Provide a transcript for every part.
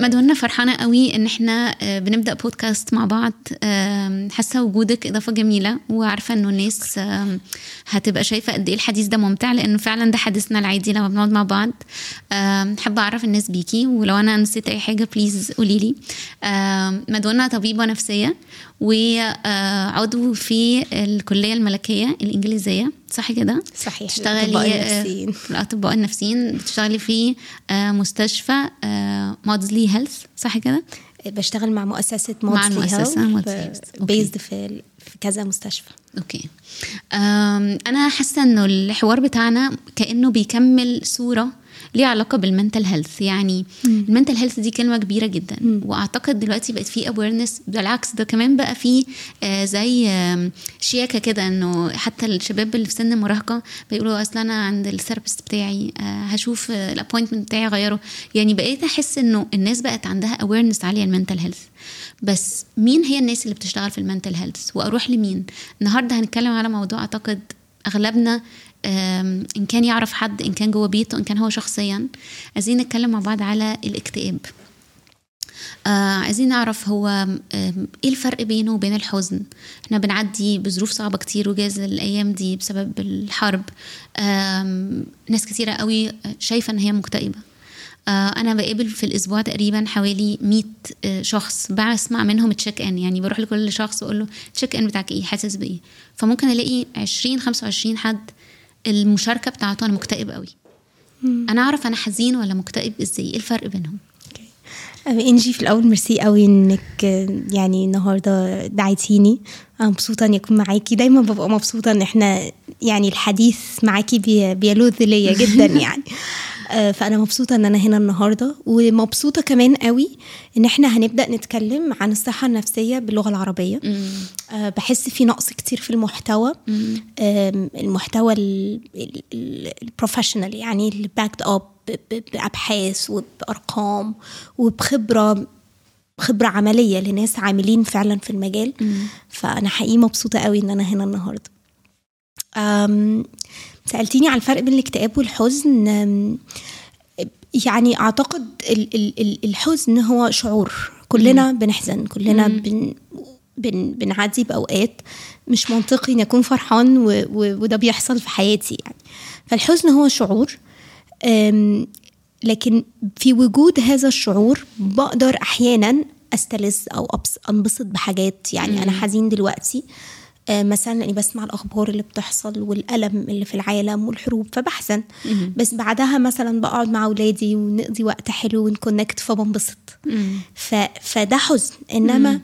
مدونا فرحانة قوي إن إحنا آه، بنبدأ بودكاست مع بعض. حاسة وجودك إضافة جميلة وعارفة إنه الناس هتبقى شايفة قد إيه الحديث ده ممتع لأنه فعلا ده حديثنا العادي لما بنقعد مع بعض. حابة أعرف الناس بيكي ولو أنا نسيت أي حاجة بليز قولي لي. مدونا طبيبة نفسية وعضو في الكلية الملكية الإنجليزية. صح كده؟ صحيح تشتغلي آه، النفسيين. في الأطباء النفسيين بتشتغلي في آه، مستشفى مودزلي health صح كده؟ بشتغل مع مؤسسة مع مودسلي المؤسسة. based في في كذا مستشفى okay أنا حاسة إنه الحوار بتاعنا كأنه بيكمل صورة ليها علاقة بال mental health يعني ال mental health دي كلمة كبيرة جدا. وأعتقد دلوقتي بقت في awareness بالعكس ده كمان بقى في آه، زي آم، شياكة كده إنه حتى الشباب اللي في سن المراهقه بيقولوا أصل أنا عند ال therapist بتاعي آه، هشوف ال appointment بتاعي أغيره. يعني بقيت أحس إنه الناس بقت عندها awareness عالية ال mental health بس مين هي الناس اللي بتشتغل في ال mental health وأروح لمين؟ النهارده هنتكلم على موضوع أعتقد أغلبنا إن كان يعرف حد إن كان جوه بيته إن كان هو شخصيا عايزين نتكلم مع بعض على الاكتئاب. آه عايزين نعرف هو إيه الفرق بينه وبين الحزن؟ إحنا بنعدي بظروف صعبة كتير وجاز الأيام دي بسبب الحرب. ناس كتيرة قوي شايفة إن هي مكتئبة. آه، أنا بقابل في الأسبوع تقريبا حوالي 100 آه، شخص بسمع منهم تشيك ان يعني بروح لكل شخص وأقول له تشيك ان بتاعك إيه حاسس بإيه؟ فممكن ألاقي 20 25 حد المشاركة بتاعته أنا مكتئب قوي أنا أعرف أنا حزين ولا مكتئب إزاي؟ إيه الفرق بينهم؟ آه، إنجي في الأول ميرسي قوي إنك يعني النهارده دعيتيني. أنا مبسوطة إن أكون معاكي. دايما ببقى مبسوطة إن إحنا يعني الحديث معاكي بي- بيلذ ليا جدا يعني. فأنا مبسوطة إن أنا هنا النهارده ومبسوطة كمان قوي إن إحنا هنبدأ نتكلم عن الصحة النفسية باللغة العربية. آه، بحس في نقص كتير في المحتوى. المحتوى ال professional يعني اللي backed up بأبحاث وبأرقام وبخبرة خبرة عملية لناس عاملين فعلا في المجال. فأنا حقيقي مبسوطة قوي إن أنا هنا النهارده. أم، سألتيني على الفرق بين الاكتئاب والحزن. يعني أعتقد ال- ال- ال- الحزن هو شعور. كلنا بنحزن كلنا بن بن بنعدي بأوقات مش منطقي إن أكون فرحان و و وده بيحصل في حياتي يعني. فالحزن هو شعور لكن في وجود هذا الشعور بقدر أحيانا أستلذ أو أبس- أنبسط بحاجات يعني. أنا حزين دلوقتي. مثلا لاني بسمع الأخبار اللي بتحصل والألم اللي في العالم والحروب فبحزن. بس بعدها مثلا بقعد مع أولادي ونقضي وقت حلو ونكونكت فبنبسط. ف... فده حزن. إنما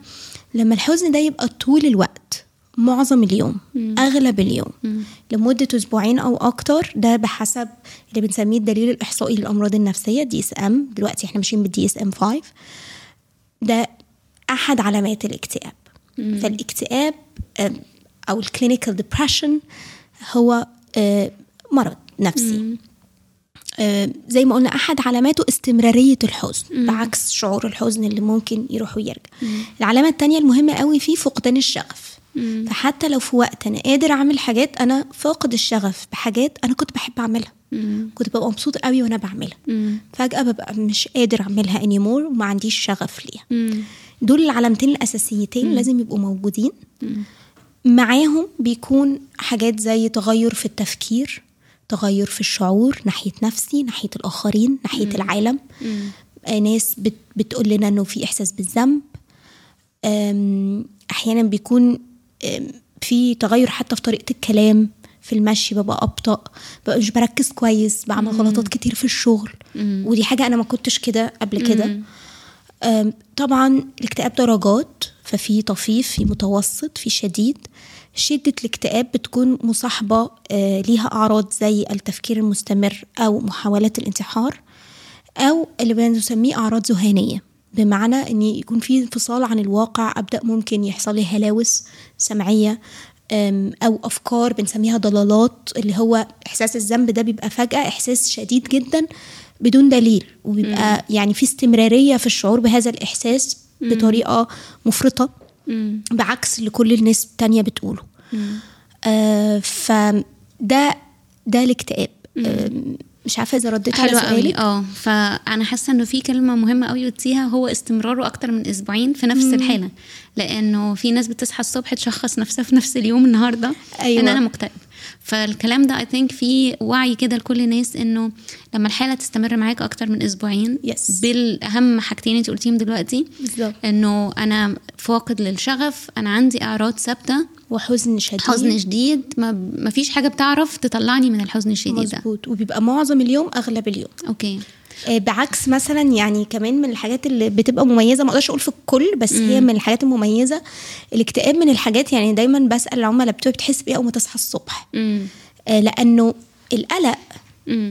لما الحزن ده يبقى طول الوقت معظم اليوم أغلب اليوم لمدة أسبوعين أو أكتر ده بحسب اللي بنسميه الدليل الإحصائي للأمراض النفسية DSM دلوقتي إحنا ماشيين بال DSM 5 ده أحد علامات الاكتئاب. فالاكتئاب آه، أو ال clinical depression هو آه، مرض نفسي. آه، زي ما قلنا أحد علاماته استمرارية الحزن بعكس شعور الحزن اللي ممكن يروح ويرجع. العلامة التانية المهمة قوي فيه فقدان الشغف. فحتى لو في وقت أنا قادر أعمل حاجات أنا فاقد الشغف بحاجات أنا كنت بحب أعملها. كنت ببقى مبسوط قوي وأنا بعملها. فجأة ببقى مش قادر أعملها anymore وما عنديش شغف ليها. دول العلامتين الأساسيتين لازم يبقوا موجودين. معاهم بيكون حاجات زي تغير في التفكير تغير في الشعور ناحية نفسي ناحية الآخرين ناحية العالم. آه، ناس بت بتقول لنا إنه في إحساس بالذنب. آم، أحيانا بيكون في تغير حتى في طريقة الكلام في المشي ببقى أبطأ ببقى مش بركز كويس بعمل غلطات كتير في الشغل. ودي حاجة أنا ما كنتش كده قبل كده. طبعا الاكتئاب درجات. ففي طفيف في متوسط في شديد. شدة الاكتئاب بتكون مصاحبة آه، ليها أعراض زي التفكير المستمر أو محاولات الانتحار أو اللي بنسميه أعراض ذهانية بمعنى أن يكون في انفصال عن الواقع أبدأ ممكن يحصل لي هلاوس سمعية أو أفكار بنسميها ضلالات اللي هو إحساس الذنب ده بيبقى فجأة إحساس شديد جدا بدون دليل وبيبقى يعني في استمرارية في الشعور بهذا الإحساس. بطريقة مفرطة. بعكس اللي كل الناس التانية بتقوله. آه فده ده الاكتئاب. آم، مش عارفة إذا رديت على سؤالك. آه فأنا حاسة إنه في كلمة مهمة قوي قلتيها هو استمراره أكتر من أسبوعين في نفس الحالة. لأنه في ناس بتصحى الصبح تشخص نفسها في نفس اليوم النهارده. أيوة. ان أنا مكتئب فالكلام ده اي ثينك في وعي كده لكل الناس إنه لما الحالة تستمر معاك أكتر من أسبوعين Yes. بالأهم حاجتين انت قلتيهم دلوقتي. بالظبط. إنه أنا فاقد للشغف أنا عندي أعراض ثابتة وحزن شديد. حزن شديد ما, فيش حاجة بتعرف تطلعني من الحزن الشديد ده. مظبوط. وبيبقى معظم اليوم أغلب اليوم. أوكي. بعكس مثلا يعني كمان من الحاجات اللي بتبقى مميزة ما أقدرش أقول في الكل بس هي من الحاجات المميزة الاكتئاب من الحاجات يعني دايما بسأل العملاء بتوعي بتحس بايه أول ما تصحى الصبح. آه، لأنه القلق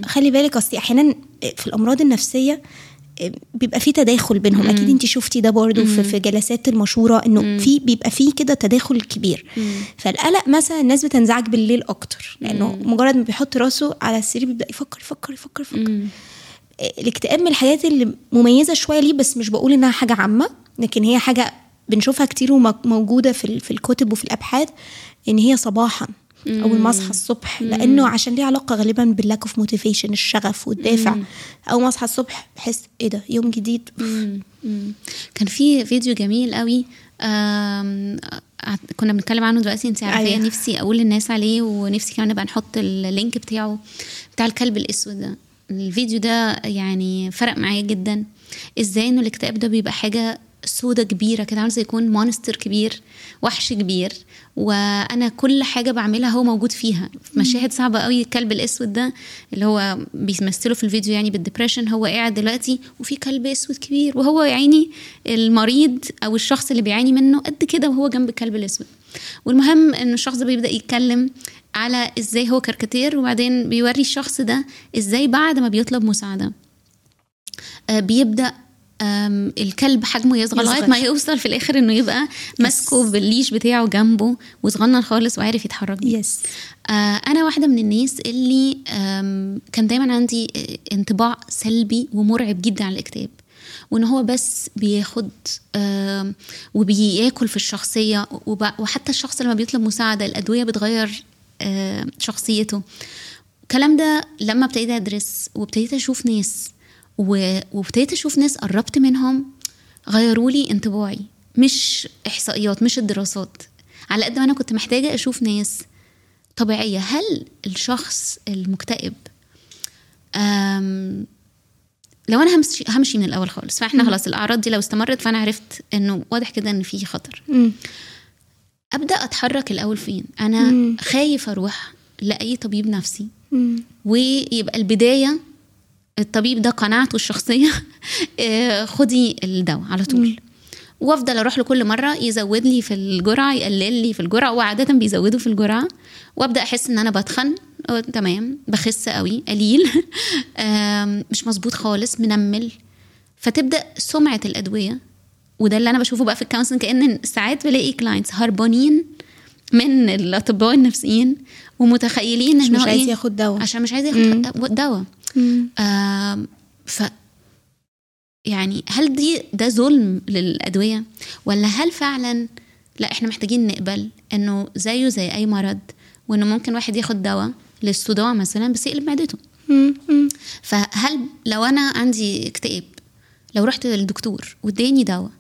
خلي بالك أصل أحيانا في الأمراض النفسية آه، بيبقى في تداخل بينهم. أكيد انت شفتي ده برضو في, في جلسات المشورة إنه في بيبقى في كده تداخل كبير. فالقلق مثلا الناس بتنزعج بالليل أكتر لأنه مجرد ما بيحط راسه على السرير بيبدأ يفكر يفكر يفكر يفكر. الاكتئاب من الحاجات اللي مميزة شوية ليه بس مش بقول إنها حاجة عامة لكن هي حاجة بنشوفها كتير وموجوده في في الكتب وفي الأبحاث إن هي صباحا أول ما أصحى الصبح لأنه عشان ليه علاقة غالبا بال lack of motivation الشغف والدافع. أول ما أصحى الصبح بحس إيه ده يوم جديد. كان في فيديو جميل قوي كنا بنتكلم عنه دلوقتي انت عارفاه أيوة. نفسي أقول للناس عليه ونفسي كمان نبقى نحط ال link بتاعه بتاع الكلب الأسود ده. الفيديو ده يعني فرق معايا جدا. إزاي إنه الاكتئاب ده بيبقى حاجة سودة كبيرة كده عامل زي يكون monster كبير وحش كبير وأنا كل حاجة بعملها هو موجود فيها. في مشاهد صعبة قوي الكلب الأسود ده اللي هو بيمثله في الفيديو يعني بال depression هو قاعد دلوقتي وفي كلب أسود كبير وهو يا عيني المريض أو الشخص اللي بيعاني منه قد كده وهو جنب الكلب الأسود. والمهم ان الشخص ده بيبدأ يتكلم على إزاي هو كاريكاتير وبعدين بيوري الشخص ده إزاي بعد ما بيطلب مساعدة آه، بيبدأ الكلب حجمه يصغر. لغاية ما يوصل في الآخر إنه يبقى ماسكه بال leash بتاعه جنبه وصغنن خالص وعارف يتحرك بيه. yes آه، أنا واحدة من الناس اللي كان دايما عندي آه، انطباع سلبي ومرعب جدا عن الاكتئاب وإن هو بس بياخد وبياكل في الشخصية وحتى الشخص لما بيطلب مساعدة الأدوية بتغير شخصيته. الكلام ده لما ابتديت أدرس وابتديت أشوف ناس وابتديت أشوف ناس قربت منهم غيروا لي انطباعي مش إحصائيات مش الدراسات. على قد ما أنا كنت محتاجة أشوف ناس طبيعية. هل الشخص المكتئب أم لو أنا همشي همشي من الأول خالص فإحنا خلاص الأعراض دي لو استمرت فأنا عرفت إنه واضح كده إن في خطر. أبدأ أتحرك الأول فين؟ أنا خايف أروح لأي طبيب نفسي. مم. ويبقى البداية الطبيب ده قناعته الشخصية. آه، خدي الدواء على طول. وأفضل أروح له كل مرة يزود لي في الجرعة يقلل لي في الجرعة وعادة بيزودوا في الجرعة. وأبدأ أحس إن أنا بتخن. تمام. بخس قوي قليل. مش مظبوط خالص منمل. فتبدأ سمعة الأدوية. وده اللي أنا بشوفه بقى في ال counseling كأن ساعات بلاقي clients هربانين من الأطباء النفسيين ومتخيلين إن مش عايز إيه؟ ياخد دواء. عشان مش عايز ياخد دواء. آم، ف يعني هل دي ده ظلم للأدوية ولا هل فعلا لا إحنا محتاجين نقبل إنه زيه زي أي مرض وإنه ممكن واحد ياخد دواء للصداع مثلا بس يقلب معدته. فهل لو أنا عندي اكتئاب لو رحت للدكتور واداني دواء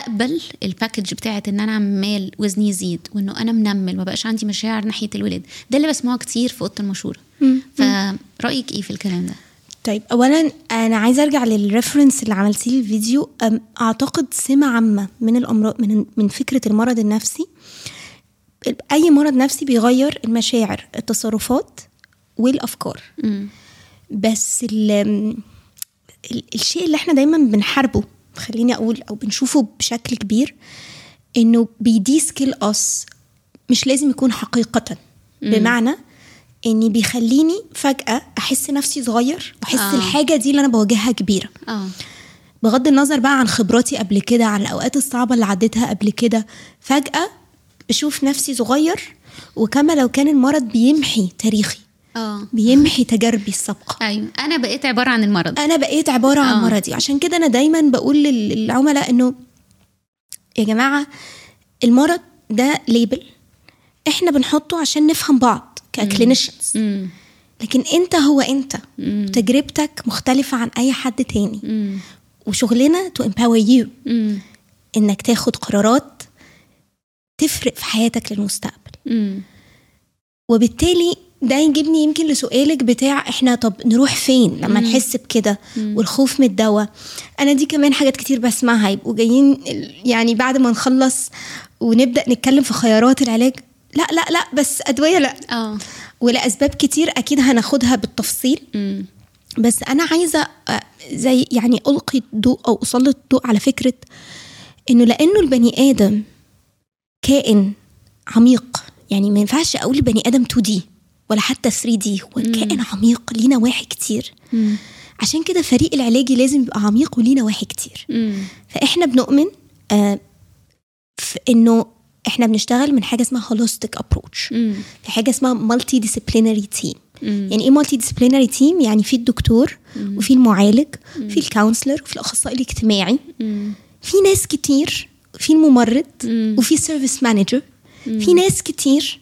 أقبل ال package بتاعت إن أنا عمال وزني يزيد وإنه أنا منمل ما بقاش عندي مشاعر ناحية الولاد ده اللي بسمعه كتير في أوضة المشورة. فرأيك إيه في الكلام ده؟ طيب اولا أنا عايزة أرجع لل reference اللي عملتيه لي الفيديو. أعتقد سمة عامة من الأمراض من من فكرة المرض النفسي. أي مرض نفسي بيغير المشاعر التصرفات والأفكار. مم. بس ال ال- الشيء اللي إحنا دايما بنحاربه خليني أقول أو بنشوفه بشكل كبير إنه بيدي scale as مش لازم يكون حقيقة بمعنى إني بيخليني فجأة أحس نفسي صغير وأحس آه. آه. الحاجة دي اللي أنا بواجهها كبيرة آه بغض النظر بقى عن خبراتي قبل كده عن الأوقات الصعبة اللي عديتها قبل كده فجأة بشوف نفسي صغير وكما لو كان المرض بيمحي تاريخي آه. بيمحي تجاربي السابقة. أيوه. أنا بقيت عبارة عن المرض. أنا بقيت عبارة عن آه. مرضي. عشان كده أنا دايما بقول لل- للعملاء إنه يا جماعة المرض ده label إحنا بنحطه عشان نفهم بعض ك clinicians مم. لكن أنت هو أنت. تجربتك مختلفة عن أي حد تاني. وشغلنا تو empower يو مم. إنك تاخد قرارات تفرق في حياتك للمستقبل. مم. وبالتالي ده يجيبني يمكن لسؤالك بتاع إحنا طب نروح فين لما نحس بكده والخوف من الدواء. أنا دي كمان حاجات كتير بسمعها يبقوا جايين يعني بعد ما نخلص ونبدأ نتكلم في خيارات العلاج. لا لا لا بس أدوية لا. آه. ولأسباب كتير أكيد هناخدها بالتفصيل. مم. بس أنا عايزة آه، زي يعني ألقي الضوء أو أسلط الضوء على فكرة إنه لأنه البني آدم كائن عميق يعني ما ينفعش أقول البني آدم 2 دي. ولا حتى 3 دي هو كائن عميق ليه نواحي كتير مم. عشان كده فريق العلاجي لازم يبقى عميق وليه نواحي كتير مم. فإحنا بنؤمن آه في إنه إحنا بنشتغل من حاجة اسمها holistic approach مم. في حاجة اسمها multidisciplinary team مم. يعني إيه multidisciplinary team يعني في الدكتور وفي المعالج في ال counselor وفي الأخصائي الاجتماعي مم. في ناس كتير في الممرض مم. وفي service manager في ناس كتير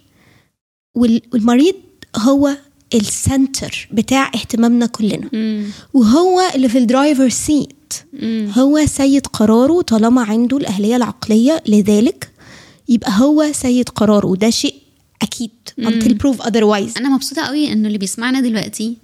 وال- والمريض هو ال center بتاع اهتمامنا كلنا. مم. وهو اللي في ال driver seat. مم. هو سيد قراره طالما عنده الأهلية العقلية لذلك يبقى هو سيد قراره. وده شيء أكيد. until proof otherwise. أنا مبسوطة قوي إنه اللي بيسمعنا دلوقتي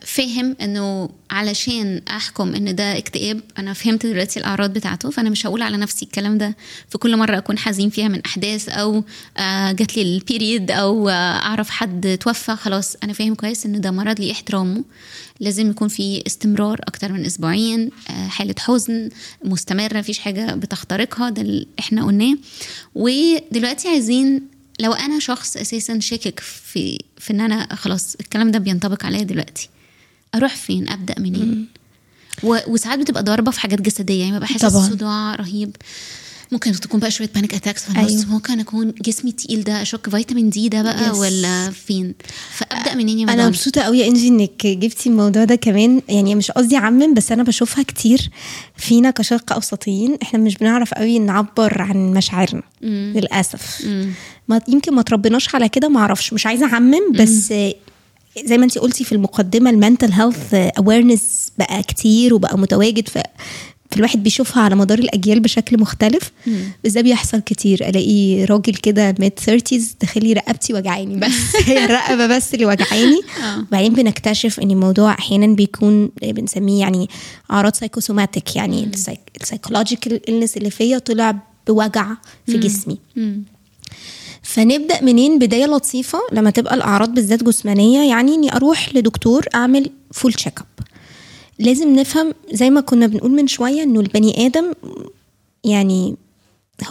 فاهم إنه علشان أحكم ان ده اكتئاب أنا فهمت دلوقتي الأعراض بتاعته فأنا مش هقول على نفسي الكلام ده في كل مرة أكون حزين فيها من أحداث أو آه، جات لي البيريد أو آه، أعرف حد توفى خلاص أنا فاهم كويس ان ده مرض ليه احترامه لازم يكون في استمرار أكتر من أسبوعين آه، حالة حزن مستمرة مفيش حاجة بتخترقها ده اللي إحنا قلناه. ودلوقتي عايزين لو أنا شخص أساسا شاكك في في إن أنا خلاص الكلام ده بينطبق عليا دلوقتي أروح فين؟ أبدأ منين؟ و- وساعات بتبقى ضاربة في حاجات جسدية يعني ببقى حاسس. صداع رهيب. ممكن تكون بقى شوية panic attacks في النص. أيوة. ممكن أكون جسمي تقيل ده. اشك فيتامين D ده بقى Yes. ولا فين؟ فأبدأ منين يا أنا مدام. مبسوطة قوي يا إنجي إنك جبتي الموضوع ده كمان. يعني مش قصدي أعمم بس أنا بشوفها كتير فينا كشرق أوسطيين. إحنا مش بنعرف قوي نعبر عن مشاعرنا للأسف. ما يمكن ما تربيناش على كده ما أعرفش. مش عايزة أعمم بس زي ما انت قلتي في المقدمة ال mental health awareness بقى كتير وبقى متواجد. ف فالواحد بيشوفها على مدار الأجيال بشكل مختلف. بس ده بيحصل كتير ألاقي راجل كده mid 30 داخلي رقبتي وجعاني بس هي الرقبة بس اللي وجعاني. آه. وبعدين بنكتشف إن الموضوع أحيانا بيكون بنسميه يعني أعراض psychosomatic يعني ال psychological illness اللي فيا طلع بوجع في جسمي. مم. فنبدأ منين؟ بداية لطيفة لما تبقى الأعراض بالذات جسمانية يعني إني أروح لدكتور أعمل full check up لازم نفهم زي ما كنا بنقول من شوية إنه البني آدم يعني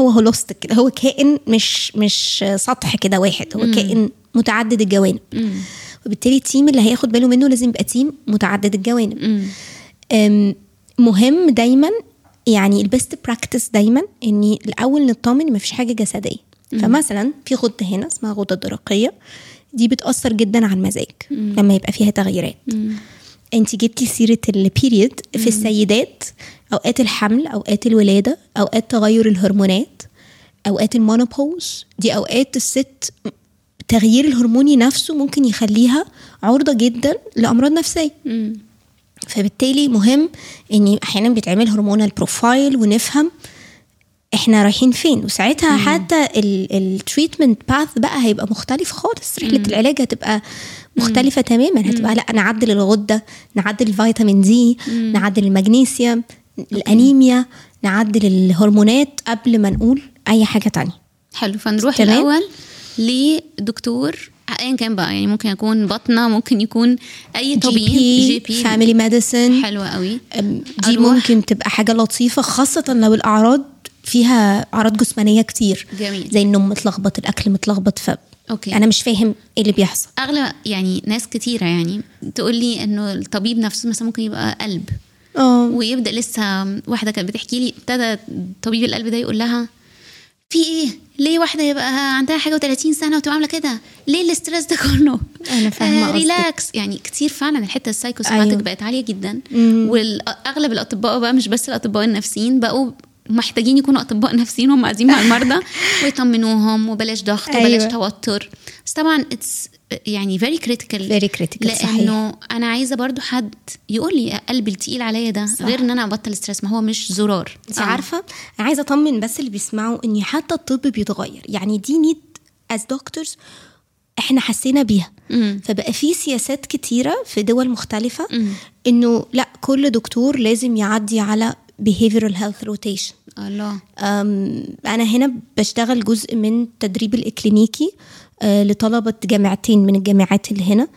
هو holistic كده هو كائن مش مش سطح كده واحد هو كائن متعدد الجوانب. وبالتالي ال team اللي هياخد باله منه لازم يبقى team متعدد الجوانب. مم. مهم دايما يعني ال best practice دايما إني الأول نطمن مفيش حاجة جسدية. فمثلا في غده هنا اسمها غده درقيه دي بتأثر جدا على المزاج لما يبقى فيها تغييرات. انت جبتي سيرة ال period في السيدات أوقات الحمل أوقات الولادة أوقات تغير الهرمونات أوقات ال menopause دي أوقات الست التغيير الهرموني نفسه ممكن يخليها عرضة جدا لأمراض نفسية. مم. فبالتالي مهم إن أحيانا بيتعمل hormonal profile ونفهم إحنا رايحين فين. وساعتها حتى ال treatment path بقى هيبقى مختلف خالص. رحلة العلاج هتبقى مختلفة تماما. هتبقى لا نعدل الغدة نعدل الفيتامين D نعدل المغنيسيوم الأنيميا نعدل الهرمونات قبل ما نقول أي حاجة تانية. حلو. فنروح تمام. الأول لدكتور ايا كان بقى يعني ممكن يكون بطنة ممكن يكون أي طبيب GP. family medicine حلوة قوي. دي أروح- ممكن تبقى حاجة لطيفة خاصة لو الأعراض فيها أعراض جسمانية كتير. جميل. زي النوم متلخبط الأكل متلخبط ف okay. أنا مش فاهم إيه اللي بيحصل. أغلب يعني ناس كتيرة يعني تقول لي إنه الطبيب نفسه مثلا ممكن يبقى قلب. آه. ويبدأ لسه واحدة كانت بتحكي لي ابتدى طبيب القلب ده يقول لها في إيه؟ ليه واحدة يبقى عندها حاجة و30 سنة وتبقى عاملة كده؟ ليه ال stress ده كله؟ أنا فاهمة قصدك. relax يعني كتير فعلا الحتة ال psychosomatic أيوة. بقت عالية جدا. واغلب الأطباء بقى مش بس الأطباء النفسيين بقوا محتاجين يكونوا أطباء نفسيين وهم قاعدين مع المرضى ويطمنوهم وبلاش ضغط وبلاش أيوة. توتر بس طبعا it's يعني very critical critical، صحيح. لأنه أنا عايزة برضو حد يقول لي قلبي التقيل عليا ده صح. غير إن أنا أبطل stress ما هو مش زرار انت آه. عارفة أنا عايزة أطمن بس اللي بيسمعوا إن حتى الطب بيتغير يعني the need as doctors إحنا حسينا بيها مم. فبقى في سياسات كتيرة في دول مختلفة مم. إنه لأ كل دكتور لازم يعدي على behavioral health rotation. الله. أنا هنا بشتغل جزء من التدريب الإكلينيكي آه، لطلبة جامعتين من الجامعات اللي هنا.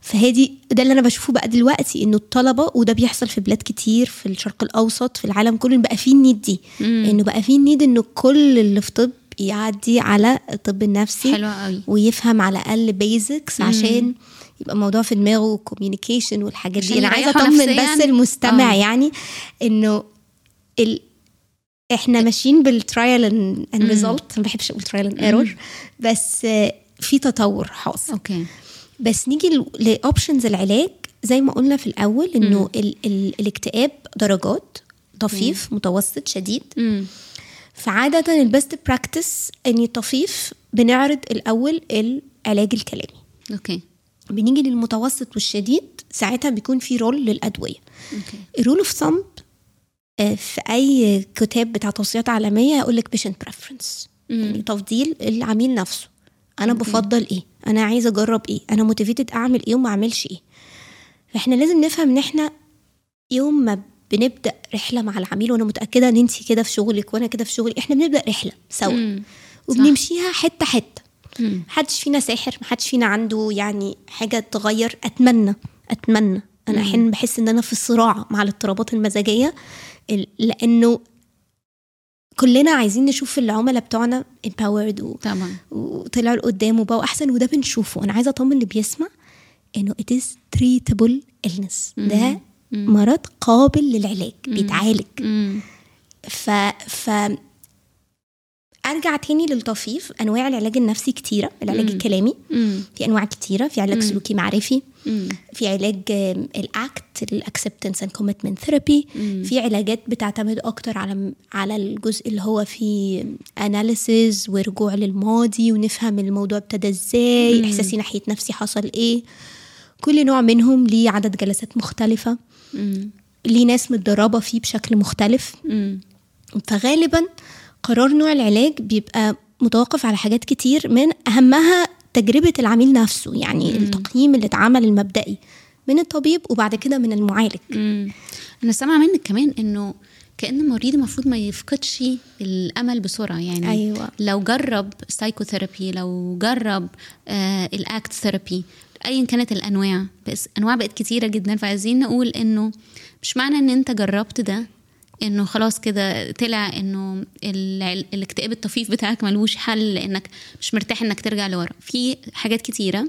فهادي ده اللي أنا بشوفه بقى دلوقتي إنه الطلبة وده بيحصل في بلاد كتير في الشرق الأوسط في العالم كله بقى فيه ال need دي. إنه بقى فيه ال need إنه كل اللي في طب يعدي على الطب النفسي حلوة قوي. ويفهم على الأقل basics عشان يبقى الموضوع في دماغه communication والحاجات دي. يريحوا أطمن نفسياً. بس المستمع آه. يعني إنه ال... إحنا ماشيين بال trial and result ما بحبش أقول trial and error بس آه، في تطور حاصل. okay. بس نيجي ل options العلاج. زي ما قلنا في الأول إنه ال ال الاكتئاب درجات طفيف متوسط شديد. مم. فعادة ال best practice إني طفيف بنعرض الأول العلاج الكلامي. okay. بنيجي للمتوسط والشديد ساعتها بيكون في role للأدوية. okay. ال rule of thumb في أي كتاب بتاع توصيات عالمية يقول لك patient preference يعني تفضيل العميل نفسه. أنا بفضل إيه؟ أنا عايزه أجرب إيه؟ أنا موتيفيتد أعمل إيه وما أعملش إيه؟ فإحنا لازم نفهم إن إحنا يوم ما بنبدأ رحلة مع العميل وأنا متأكدة إن انت كده في شغلك وأنا كده في شغلي إحنا بنبدأ رحلة سوا. وبنمشيها حتة حتة. محدش فينا ساحر محدش فينا عنده يعني حاجة تغير. أتمنى أتمنى. أنا أحيانا بحس إن أنا في صراع مع الاضطرابات المزاجية لأنه كلنا عايزين نشوف العملاء بتوعنا empowered و... طبعا. وطلعوا لقدام وبقوا أحسن وده بنشوفه. أنا عايزة أطمن اللي بيسمع إنه it is treatable illness. ده مرض قابل للعلاج بيتعالج. مم. ف ف أرجع تاني للطفيف. أنواع العلاج النفسي كتيرة. العلاج مم. الكلامي. مم. في أنواع كتيرة. في علاج سلوكي معرفي. مم. في علاج ال ACT ال acceptance and commitment therapy في علاجات بتعتمد أكتر على على الجزء اللي هو فيه اناليسيز ورجوع للماضي ونفهم الموضوع ابتدى إزاي إحساسي ناحية نفسي حصل إيه. كل نوع منهم ليه عدد جلسات مختلفة. مم. ليه ناس متدربة فيه بشكل مختلف. مم. فغالبا قرار نوع العلاج بيبقى متوقف على حاجات كتير من أهمها تجربة العميل نفسه يعني التقييم اللي اتعمل المبدئي من الطبيب وبعد كده من المعالج مم. أنا سامعة منك كمان إنه كأن المريض المفروض ما يفقدش الأمل بسرعة يعني أيوة. لو جرب psychotherapy لو جرب آه ال ACT therapy ايا كانت الأنواع بس أنواع بقت كتيرة جدا فعايزين نقول إنه مش معنى إن أنت جربت ده إنه خلاص كده طلع إنه الاكتئاب الطفيف بتاعك ملوش حل لأنك مش مرتاح إنك ترجع لورا. في حاجات كتيرة.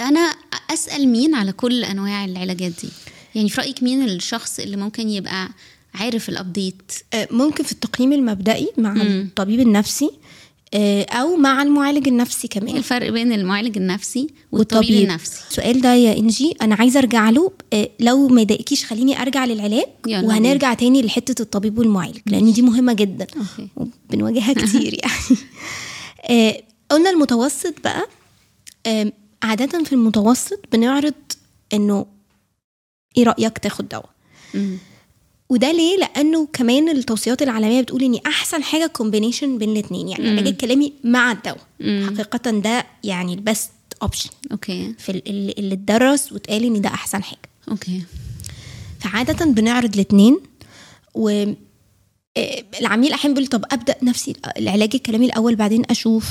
أنا أسأل مين على كل أنواع العلاجات دي؟ يعني في رأيك مين الشخص اللي ممكن يبقى عارف ال update آه، ممكن في التقييم المبدئي مع الطبيب النفسي أو مع المعالج النفسي كمان. الفرق بين المعالج النفسي والطبيب النفسي؟ السؤال ده يا إنجي أنا عايزة أرجع له آه، لو ما يضايقكيش خليني أرجع للعلاج وهنرجع تاني لحتة الطبيب والمعالج لأن دي مهمة جدا. okay. وبنواجهها كتير يعني. آه، قلنا المتوسط بقى آه، عادة في المتوسط بنعرض إنه إيه رأيك تاخد دواء. وده ليه؟ لأنه كمان التوصيات العالمية بتقول إن أحسن حاجة combination بين الاثنين يعني العلاج الكلامي مع الدواء. حقيقة ده يعني ال best option okay. في ال- اللي اتدرس واتقال إن ده أحسن حاجة. okay. فعادة بنعرض الاثنين و آه، العميل أحيانا بيقول طب أبدأ نفسي العلاج الكلامي الأول بعدين أشوف.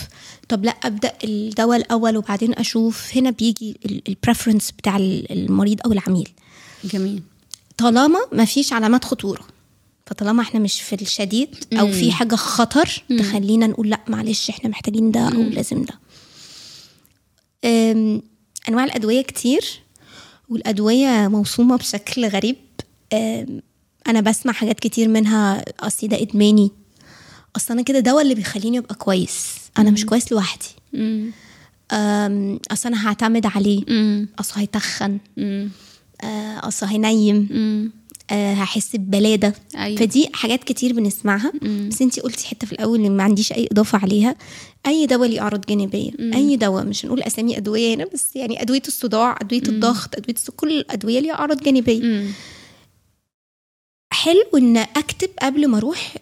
طب لأ أبدأ الدواء الأول وبعدين أشوف. هنا بيجي البريفرنس بتاع ال- المريض أو العميل. جميل. طالما ما فيش علامات خطورة. فطالما إحنا مش في الشديد أو في حاجة خطر تخلينا نقول لا معلش إحنا محتاجين ده أو لازم ده. أنواع الأدوية كتير والأدوية موسومة بشكل غريب. أنا بسمع حاجات كتير منها اصل ده إدماني. أصل أنا كده دواء اللي بيخليني أبقى كويس. أنا مش كويس لوحدي. أصل أنا هعتمد عليه. أصل هيتخن. اصل هينيم مم. آه هحس ببلادة. أيوة. فدي حاجات كتير بنسمعها. بس انت قلتي حتة في الأول إن ما عنديش أي إضافة عليها. أي دواء ليه أعراض جانبية. أي دواء مش هنقول أسامي أدوية هنا بس يعني أدوية الصداع أدوية الضغط أدوية كل الادويه ليها أعراض جانبية. مم. حلو إن أكتب قبل ما أروح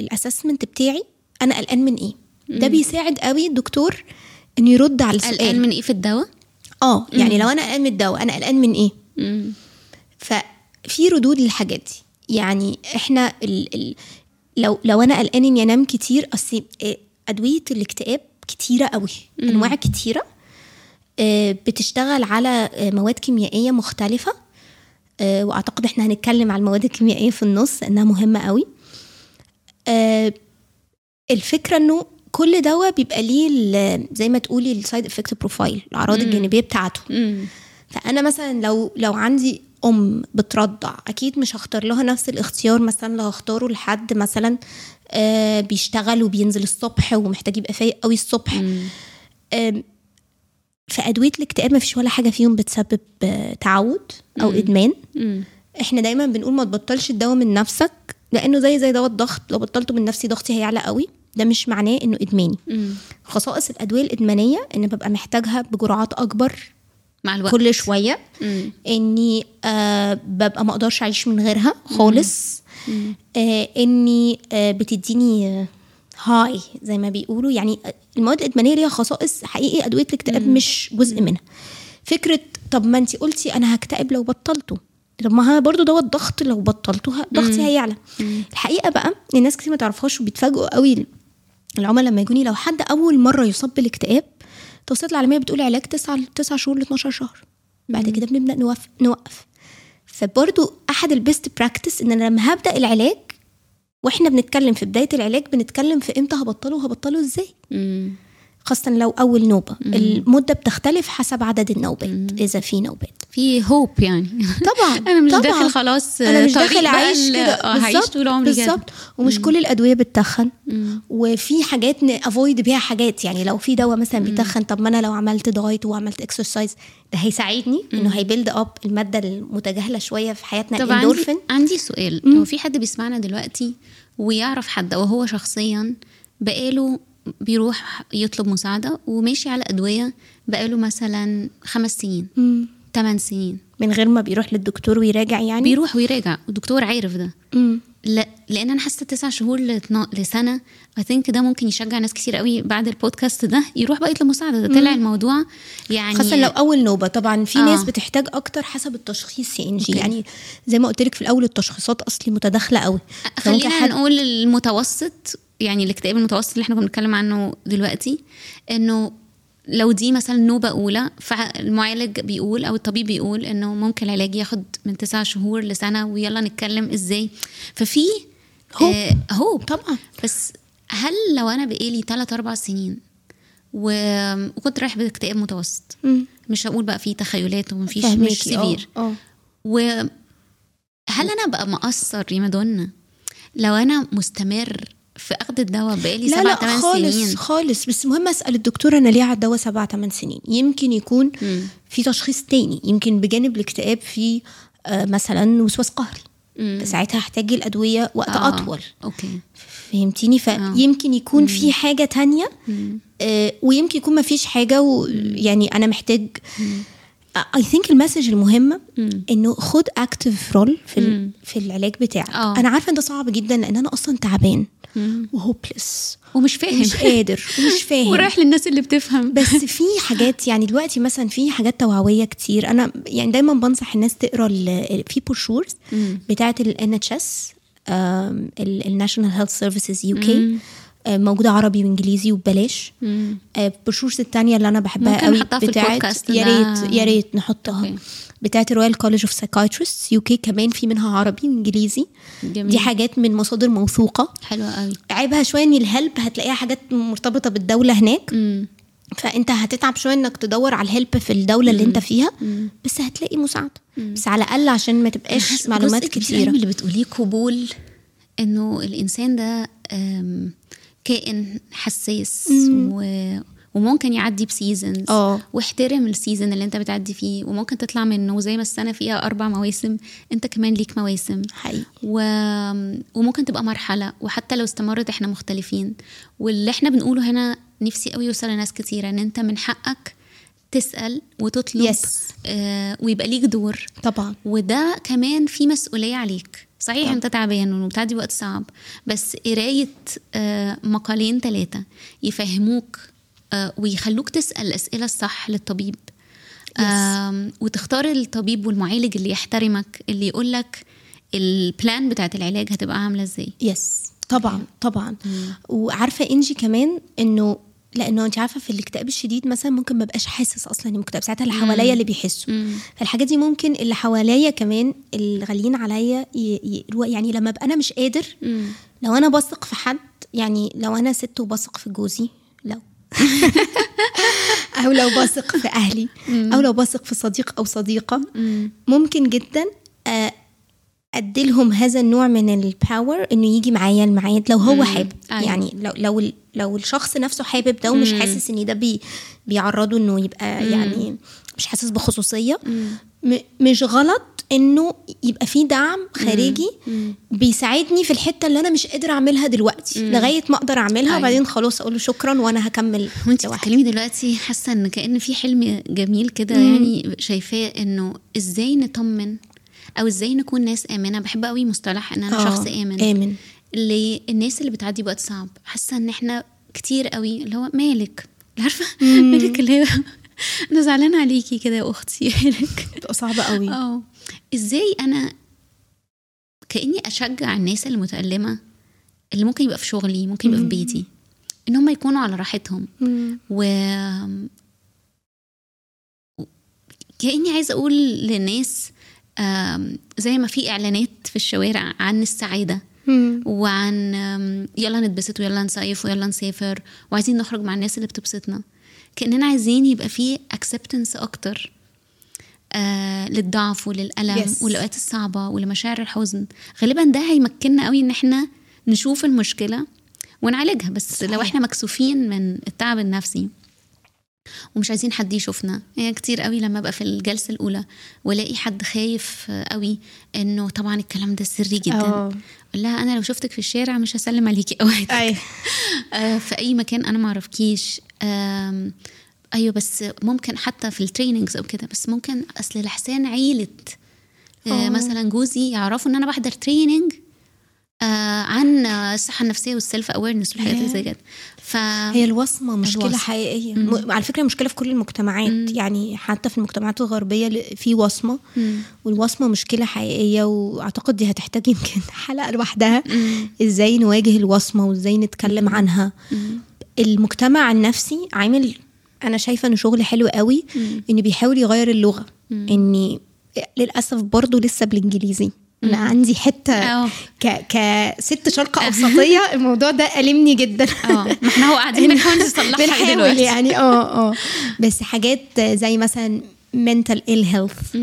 الأسسمنت بتاعي أنا قلقان من إيه. ده بيساعد قوي الدكتور إنه يرد على قلقان السؤال من إيه في الدواء؟ آه يعني لو أنا قلقان من الدواء أنا قلقان من إيه؟ مم. ففي ردود للحاجات دي. يعني إحنا ال ال لو لو أنا قلقان إني أنام كتير أصل إيه، أدوية الاكتئاب كتيرة قوي أنواع كتيرة آه، بتشتغل على آه، مواد كيميائية مختلفة آه، وأعتقد إحنا هنتكلم على المواد الكيميائية في النص انها مهمة قوي آه، الفكرة إنه كل دواء بيبقى ليه زي ما تقولي ال side effect profile الأعراض الجانبية بتاعته. مم. فأنا مثلا لو لو عندي أم بترضع أكيد مش هختار لها نفس الاختيار مثلا لو هختاره لحد مثلا آه بيشتغل وبينزل الصبح ومحتاج يبقى فايق قوي الصبح. آم، فادويه الاكتئاب ما فيش ولا حاجة فيهم بتسبب آه، تعود أو إدمان. مم. إحنا دايما بنقول ما تبطلش الدواء من نفسك لأنه زي زي دواء الضغط لو بطلته من نفسي ضغطي هيعلى قوي. ده مش معناه إنه إدماني. مم. خصائص الأدوية الإدمانية إن ببقى محتاجها بجرعات أكبر مع الوقت. كل شوية. مم. إني آه ببقى ما أقدرش أعيش من غيرها خالص. آه إني آه بتديني آه، high زي ما بيقولوا. يعني المواد الإدمانية ليها خصائص حقيقي أدوية الاكتئاب مش جزء منها. فكرة طب ما انت قلتي أنا هكتئب لو بطلته. طب ما ها برضه دوت ضغط لو بطلته ضغطي هيعلى. الحقيقة بقى الناس كتير ما تعرفهاش وبيتفاجئوا قوي العملاء لما يجوني لو حد أول مرة يصاب بالاكتئاب التوصيات العالمية بتقول علاج 9 9 شهور ل 12 شهر. بعد كده بنبدأ نوقف نوقف. فبرضو أحد ال best practice إن أنا لما هبدأ العلاج وإحنا بنتكلم في بداية العلاج بنتكلم في إمتى هبطله وهبطله إزاي. مم. خاصة لو أول نوبة. المدة بتختلف حسب عدد النوبات إذا في نوبات. في hope يعني. طبعا أنا مش طبعا. داخل خلاص أنا مش داخل ال- كده. آه هعيش طول عمري بالظبط. ومش كل الأدوية بتتخن. وفي حاجات ن avoid بيها حاجات. يعني لو في دواء مثلا بيتخن طب ما أنا لو عملت diet وعملت exercise ده هيساعدني إنه هي build up المادة المتجاهلة شوية في حياتنا طب عندي, الاندورفين عندي سؤال. لو في حد بيسمعنا دلوقتي ويعرف حد أو هو شخصيا بقاله بيروح يطلب مساعدة وماشي على أدوية بقاله مثلا خمس سنين ثمان سنين. من غير ما بيروح للدكتور ويراجع يعني؟ بيروح ويراجع. والدكتور عارف ده. مم. لا لأن أنا حاسة تسع شهور لسنة. I think ده ممكن يشجع ناس كتير قوي بعد البودكاست ده يروح بقى يطلب مساعده ده طلع الموضوع يعني خاصة لو أول نوبة. طبعا في آه. ناس بتحتاج أكتر حسب التشخيص يا إنجي. okay. يعني زي ما قلت لك في الأول التشخيصات أصلي متداخلة قوي. خلينا حد- نقول المتوسط يعني الاكتئاب المتوسط اللي إحنا كنا بنتكلم عنه دلوقتي إنه لو دي مثلا نوبة أولى فالمعالج بيقول أو الطبيب بيقول إنه ممكن العلاج ياخد من تسع شهور لسنة ويلا نتكلم إزاي ففي hope. آه hope طبعا بس هل لو أنا بقالي تلات أربع سنين وكنت رايح باكتئاب متوسط مم. مش هقول بقى في تخيلات ومفيش مش severe آه، آه. وهل أنا بقى مقصر يا مادونا لو أنا مستمر في أخذ الدواء بقالي سبع لا ثمان خالص سنين. خالص. بس مهم أسأل الدكتور أنا ليه على الدواء سبع ثمان سنين؟ يمكن يكون مم. في تشخيص تاني. يمكن بجانب الاكتئاب في آه، مثلا وسواس قهري. مم. ساعتها هحتاج الأدوية وقت آه. أطول. أوكي. فهمتيني؟ فيمكن يكون في حاجة تانية آه، ويمكن يكون ما فيش حاجة ويعني أنا محتاج I think ال message المهمه. إنه خد active role في ال- في العلاج بتاعك آه. أنا عارفة ان ده صعب جدا لأن أنا أصلا تعبان. و hopeless ومش فاهم مش قادر ومش فاهم ورايح للناس اللي بتفهم بس في حاجات يعني دلوقتي مثلا في حاجات توعوية كتير أنا يعني دايما بنصح الناس تقرأ في brochures. بتاعه ال NHS ال National Health Services UK موجوده عربي وإنجليزي وببلاش. مم. آه، التانية اللي أنا بحبها قوي بتاعت يا. ريت يا ريت نحطها. بتاعت ال Royal College of Psychiatrists UK كمان في منها عربي وانجليزي جميل. دي حاجات من مصادر موثوقة. حلوة قوي. عيبها شوية إن ال help هتلاقيها حاجات مرتبطة بالدولة هناك. مم. فأنت هتتعب شوية إنك تدور على ال help في الدولة اللي أنت فيها بس هتلاقي مساعدة. بس على الأقل عشان ما تبقاش معلومات كتيرة. اللي بتقوليه قبول إنه الإنسان ده كائن حساس و... وممكن يعدي ب seasons آه. واحترم ال season اللي انت بتعدي فيه وممكن تطلع منه زي ما السنة فيها أربع مواسم انت كمان ليك مواسم. حقيقي. و... وممكن تبقى مرحلة وحتى لو استمرت إحنا مختلفين. واللي إحنا بنقوله هنا نفسي قوي يوصل لناس كتيره ان انت من حقك تسأل وتطلب Yes. آه ويبقى ليك دور. طبعا. وده كمان في مسؤولية عليك. صحيح طبعا. انت تعبان وبتعدي وقت صعب بس قراية آه، مقالين ثلاثة يفهموك آه، ويخلوك تسأل الأسئلة الصح للطبيب. آم، وتختار الطبيب والمعالج اللي يحترمك اللي يقولك البلان بتاعت العلاج هتبقى عاملة إزاي. يس طبعا طبعا. وعارفة إنجي كمان إنه لأنه انت عارفة في الاكتئاب الشديد مثلا ممكن ما بقاش حاسس أصلا اني مكتئب ساعتها اللي حواليا اللي بيحسوا. فالحاجات دي ممكن اللي حواليا كمان اللي غاليين عليا ي- يعني لما أبقى أنا مش قادر لو أنا بثق في حد يعني لو أنا ست وبثق في جوزي لو أو لو بثق في أهلي أو لو بثق في صديق أو صديقة ممكن جدا أديلهم هذا النوع من ال power إنه يجي معايا الميعاد لو هو حابب. أيوة. يعني لو لو لو الشخص نفسه حابب ده ومش حاسس ان ده بي بيعرضه إنه يبقى يعني مش حاسس بخصوصية مش غلط إنه يبقى في دعم خارجي بيساعدني في الحتة اللي أنا مش قادرة أعملها دلوقتي لغاية ما أقدر أعملها أيوة. وبعدين خلاص أقول له شكرا وأنا هكمل وانت. بتتكلمي دلوقتي حاسة إن كأن في حلم جميل كده يعني شايفاه إنه إزاي نطمن أو إزاي نكون ناس آمنة. بحب قوي مصطلح إن أنا آه، شخص آمن. آمن. للناس اللي بتعدي بوقت صعب. حاسة إن إحنا كتير قوي اللي هو مالك؟ عارفة؟ مالك اللي هو أنا زعلانة عليكي كده يا أختي. مالك؟ بتبقى صعبة قوي آه. إزاي أنا كأني أشجع الناس المتألمة اللي ممكن يبقى في شغلي ممكن يبقى في بيتي إن هم يكونوا على راحتهم. و كأني عايزة أقول للناس زي ما في إعلانات في الشوارع عن السعادة مم. وعن يلا نتبسط ويلا نصيف ويلا نسافر وعايزين نخرج مع الناس اللي بتبسطنا كأننا عايزين يبقى في acceptance أكتر آه للضعف وللألم Yes. والأوقات الصعبة ولمشاعر الحزن غالبا ده هيمكننا قوي إن إحنا نشوف المشكلة ونعالجها بس صحيح. لو. إحنا مكسوفين من التعب النفسي ومش عايزين حد يشوفنا. يعني كتير قوي لما أبقى في الجلسة الأولى وألاقي حد خايف قوي إنه طبعا الكلام ده سري جدا. آه. أقول لها أنا لو شفتك في الشارع مش هسلم عليكي اوقات أيوه آه، في أي مكان أنا ما أعرفكيش. أيوه بس ممكن حتى في ال trainings أو كده بس ممكن أصل لحسان عيلة. آه،. مثلا جوزي يعرفوا إن أنا بحضر training آه، عن الصحة النفسية والسيلف اويرنس والحاجات اللي زي كده. ف هي الوصمة مشكلة الوصمة. حقيقية. م... على فكرة مشكلة في كل المجتمعات. يعني حتى في المجتمعات الغربية ل- في وصمة. والوصمة مشكلة حقيقية وأعتقد دي هتحتاج يمكن حلقة لوحدها. إزاي نواجه الوصمة وإزاي نتكلم عنها. المجتمع النفسي عامل أنا شايفة إنه شغل حلو قوي إنه بيحاول يغير اللغة. إني للأسف برضو لسه بالإنجليزي. أنا عندي حتة آه. ك... كست شرق أوسطية الموضوع ده ألمني جدا. آه ما إحنا هو قاعدين بنحاول نصلحها دلوقتي. يعني آه آه. بس حاجات زي مثلا mental ill health.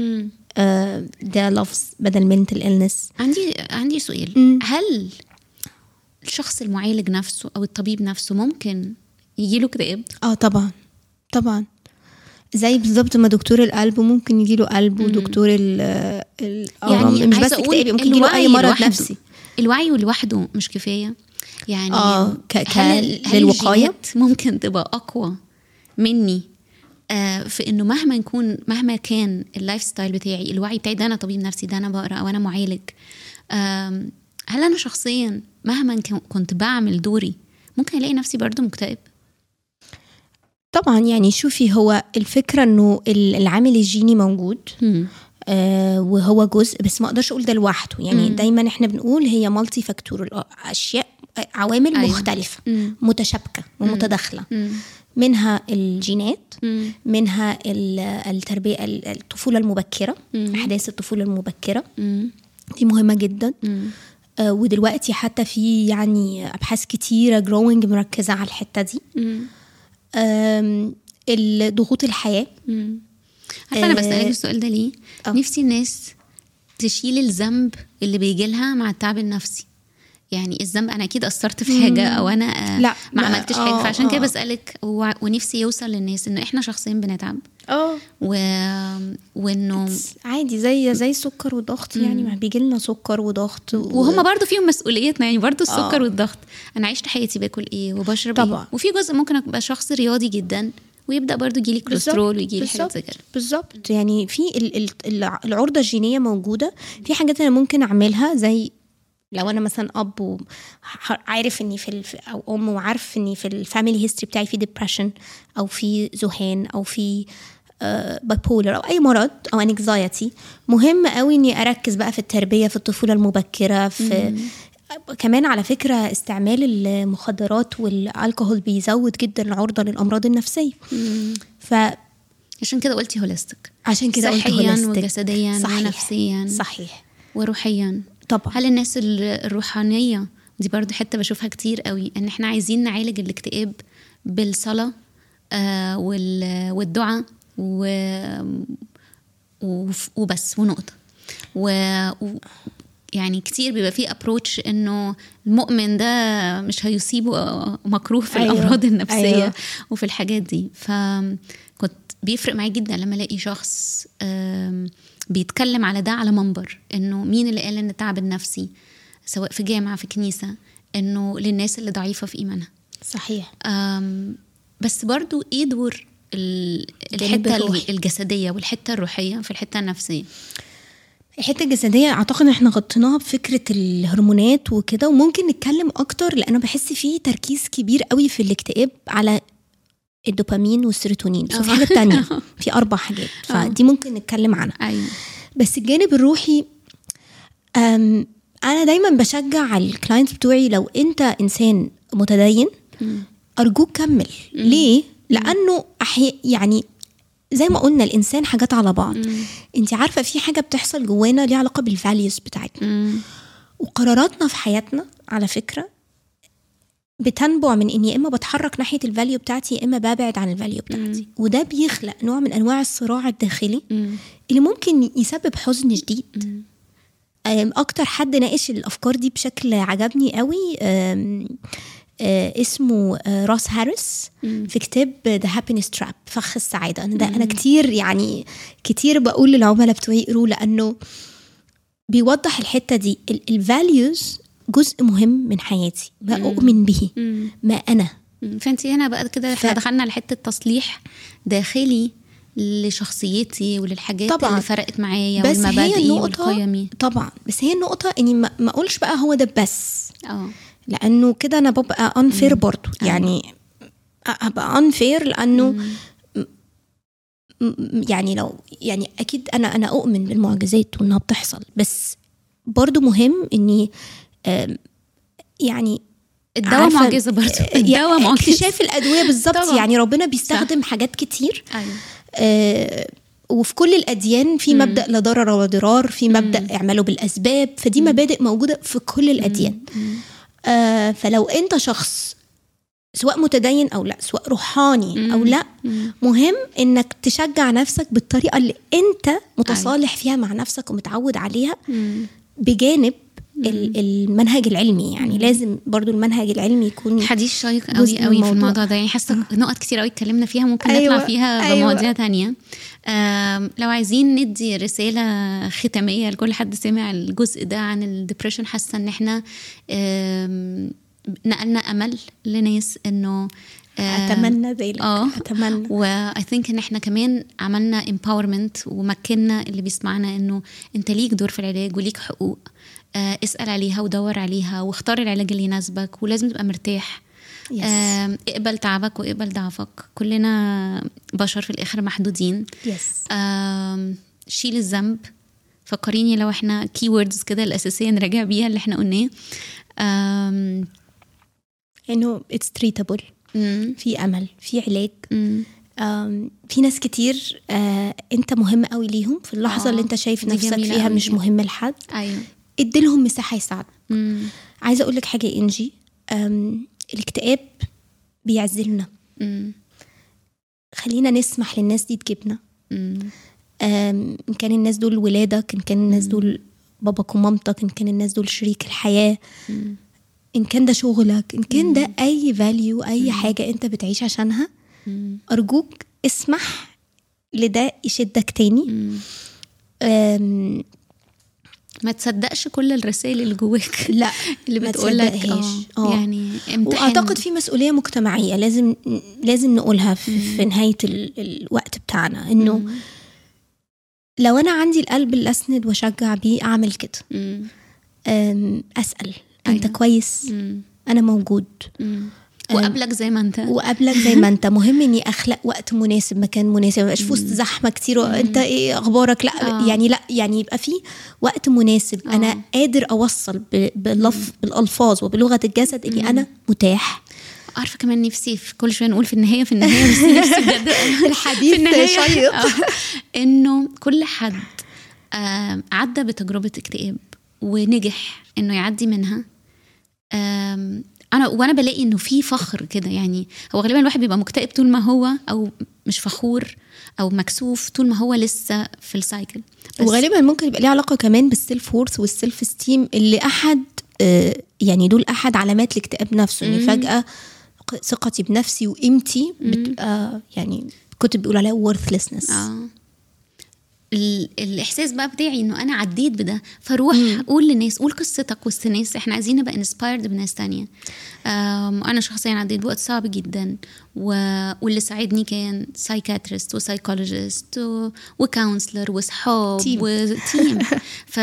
آه، ده لفظ بدل mental illness. عندي عندي سؤال. مم. هل الشخص المعالج نفسه أو الطبيب نفسه ممكن يجيله اكتئاب آه طبعا طبعا. زي بالظبط ما دكتور القلب ممكن يجيله قلب ودكتور ال ال- يعني مش بس اكتئاب ممكن يجيله أي الوعي مرض نفسي. الوعي لوحده مش كفاية. يعني آه، ك- ك- هل؟ الجينات ممكن تبقى أقوى مني؟ آه في إنه مهما يكون مهما كان ال lifestyle بتاعي الوعي بتاعي ده أنا طبيب نفسي ده أنا بقرأ أو أنا معالج. آم، هل أنا شخصيا مهما كن- كنت بعمل دوري ممكن ألاقي نفسي برضو مكتئب؟ طبعا يعني شوفي هو الفكرة إنه ال- العامل الجيني موجود مم. آه وهو جزء بس ما أقدرش أقول ده لوحده يعني مم. دايما إحنا بنقول هي multifactorial أشياء عوامل أيوة. مختلفة مم. متشابكة ومتداخلة مم. منها الجينات مم. منها ال- التربية ال- الطفولة المبكرة مم. أحداث الطفولة المبكرة مم. دي مهمة جدا مم. آه ودلوقتي حتى في يعني أبحاث كتيرة جروينج مركزة على الحتة دي مم. ضغوط الحياة مم. عارفة أنا آه، بسالك السؤال ده ليه آه. نفسي الناس تشيل الذنب اللي بيجي لها مع التعب النفسي يعني الذنب أنا أكيد قصرت في حاجة أو أنا آه، لا، ما عملتش حاجة آه، فعشان كده آه. بسألك ونفسي يوصل للناس إنه إحنا شخصيا بنتعب آه. و... وإنه عادي زي زي السكر والضغط يعني ما بيجي لنا سكر وضغط و... وهم برضو فيهم مسؤوليتنا يعني برضو السكر آه. والضغط. أنا عشت حياتي باكل إيه وبشرب طبعا. إيه وفي جزء ممكن أبقى شخص رياضي جدا ويبدأ برضو يجيلي كوليسترول ويجيلي حاجات زي كده. بالظبط. يعني في ال- ال- الع- العرضة الجينية موجودة. في حاجات أنا ممكن أعملها زي لو أنا مثلا أب وعارف إني في الف... أو أم وعارف إني في ال family history بتاعي في depression أو في ذهان أو في bipolar أو أي مرض أو anxiety مهم قوي إني أركز بقى في التربية في الطفولة المبكرة في كمان على فكرة استعمال المخدرات والالكهول بيزود جدا العرضه للأمراض النفسية. ف عشان كده قلتي holistic عشان كده قلت صحيا. وجسديا صحيح. ونفسيا. صحيح. وروحيا. طبعا. هل الناس ال- الروحانية دي برضو حتة بشوفها كتير قوي إن إحنا عايزين نعالج الاكتئاب بالصلاة آه وال- والدعاء و... وبس ونقطة و... و... يعني كتير بيبقى فيه approach إنه المؤمن ده مش هيصيبه مكروه في أيوة. الأمراض النفسية أيوة. وفي الحاجات دي فكنت بيفرق معايا جدا لما ألاقي شخص بيتكلم على ده على منبر إنه مين اللي قال إن التعب النفسي سواء في جامعة في كنيسة إنه للناس اللي ضعيفة في إيمانها صحيح بس برضو إيه دور الحتة الروحي. الجسدية والحتة الروحية في الحتة النفسية. الحتة الجسدية أعتقد إحنا غطيناها بفكرة الهرمونات وكده وممكن نتكلم أكتر لأن بحس فيه تركيز كبير قوي في الاكتئاب على الدوبامين والسيروتونين في آه. حاجات تانية في أربع حاجات فدي ممكن نتكلم عنها. أيوه. بس الجانب الروحي أنا دايما بشجع ال clients بتوعي لو أنت إنسان متدين أرجوك كمل. ليه؟ لأنه أحي... يعني زي ما قلنا الإنسان حاجات على بعض. انت عارفة في حاجة بتحصل جوانا ليها علاقة بال values بتاعتنا. مم. وقراراتنا في حياتنا على فكرة بتنبع من إني يا إما بتحرك ناحية ال value بتاعتي يا إما ببعد عن ال value بتاعتي. وده بيخلق نوع من أنواع الصراع الداخلي مم. اللي ممكن يسبب حزن شديد أكتر حد ناقش الأفكار دي بشكل عجبني قوي اسمه آه، راس هاريس في كتاب The Happiness Trap فخ السعادة. أنا ده أنا كتير يعني كتير بقول للعملاء بتوعي يقروا لأنه بيوضح الحتة دي. الفاليوز جزء مهم من حياتي ما أؤمن به. ما أنا. فانت هنا بقى كده إحنا دخلنا لحته تصليح داخلي لشخصيتي وللحاجات طبعاً. اللي فرقت معايا والمبادئ والقيمي. طبعا بس هي النقطه إني ما ما أقولش بقى هو ده بس. آه. لأنه كده أنا ببقى unfair برضو. يعني أبقى unfair لأنه يعني لو يعني أكيد أنا أنا أؤمن بالمعجزات وإنها بتحصل. بس برضو مهم إني يعني الدواء معجزة برضه يعني الدواء معجزة. اكتشاف الأدوية بالظبط. يعني ربنا بيستخدم حاجات كتير. أيوه. آه، وفي كل الأديان في مبدأ لا ضرر ولا ضرار في مبدأ اعملوا بالأسباب. فدي مبادئ موجودة في كل الأديان. آه فلو انت شخص سواء متدين أو لا سواء روحاني أو لا مهم انك تشجع نفسك بالطريقة اللي انت متصالح فيها مع نفسك ومتعود عليها. بجانب ال- المنهج العلمي. يعني لازم برضو المنهج العلمي يكون حديث شيق قوي قوي في الموضوع. ده. يعني حاسة نقط كتير قوي اتكلمنا فيها ممكن أيوة، نطلع فيها أيوة. بمواضيع تانية. آم، لو عايزين ندي رسالة ختامية لكل حد سمع الجزء ده عن الدبريشن حاسة إن إحنا نقلنا أمل لناس إنه أتمنى ذلك آه أتمنى. و I think إن إحنا كمان عملنا empowerment ومكنا اللي بيسمعنا إنه أنت ليك دور في العلاج وليك حقوق آه اسأل عليها ودور عليها واختار العلاج اللي يناسبك ولازم تبقى مرتاح. Yes. اقبل تعبك واقبل ضعفك. كلنا بشر في الآخر محدودين. آم، شيل الذنب. فكريني لو إحنا keywords كده الأساسية نراجع بيها اللي إحنا قلناه. إنه it's treatable في أمل في علاج. مم، في ناس كتير آه، أنت مهم قوي ليهم. في اللحظة آه، اللي أنت شايف نفسك فيها قوي مش. مهم لحد. أيوه. اديلهم مساحة يساعدوا مم، عايزة أقول لك حاجة إنجي. الاكتئاب بيعزلنا. خلينا نسمح للناس دي تجيبنا. إن كان الناس دول ولادك إن كان الناس دول باباك ومامتك إن كان الناس دول شريك الحياة. إن كان ده شغلك إن كان ده أي فاليو أي حاجة أنت بتعيش عشانها أرجوك اسمح لده يشدك تاني. ما تصدقش كل الرسائل اللي جواك لا اللي بتقول لك تصدقهاش. آه آه. يعني امتحان وأعتقد في مسؤولية مجتمعية لازم لازم نقولها في, في نهاية ال, الوقت بتاعنا إنه لو أنا عندي القلب اللي اسند وأشجع بيه أعمل كده مم. أسأل أنت أيوة. كويس مم. أنا موجود مم. وقابلك زي ما انت. وقابلك زي ما انت. مهم إني أخلق وقت مناسب مكان مناسب. ما في وسط زحمة كتير وانت إيه أخبارك؟ لأ آه. يعني لأ يعني يبقى في وقت مناسب. آه. أنا قادر أوصل ب- بلف بالألفاظ وبلغة الجسد إني أنا متاح. عارفة كمان نفسي في كل شوية نقول في النهاية في النهاية بس نفسي بجد. الحديث شيق. آه، إنه كل حد عدى بتجربة اكتئاب ونجح إنه يعدي منها أنا وأنا بلاقي إنه في فخر كده يعني هو غالبا الواحد بيبقى مكتئب طول ما هو أو مش فخور أو مكسوف طول ما هو لسه في ال cycle وغالبا ممكن يبقى ليه علاقة كمان بال self-worth وال self-esteem اللي أحد آه، يعني دول أحد علامات الاكتئاب نفسه اني فجأة ثقتي بنفسي وقيمتي بتبقى يعني كنت بيقول عليها worthlessness. ال- الإحساس بقى بتاعي إنه أنا عديت بده. فروح قول للناس قول قصتك وسط ناس. إحنا عايزين نبقى inspired بناس تانية. أنا شخصيا عديت بوقت صعب جدا. و... واللي ساعدني كان psychiatrist و psychologist و... و counselor وصحاب team. و team ف...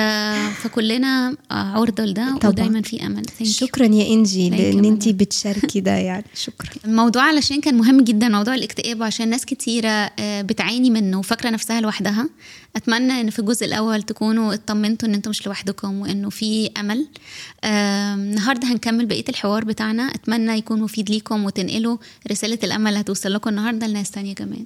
فكلنا عرضة لده. ودايما في أمل. Thank you. شكرا يا إنجي لأن انت. بتشاركي ده يعني. شكرا. الموضوع علشان كان مهم جدا موضوع الاكتئاب وعشان ناس كتيرة آه، بتعاني منه وفاكرة نفسها لوحدها. أتمنى إن في الجزء الأول تكونوا اطمنتوا إن أنتم مش لوحدكم وإنه في أمل. آم، النهاردة هنكمل بقية الحوار بتاعنا. أتمنى يكون مفيد ليكم وتنقلوا رسالة الأمل اللي هتوصل لكم النهاردة لناس تانية كمان.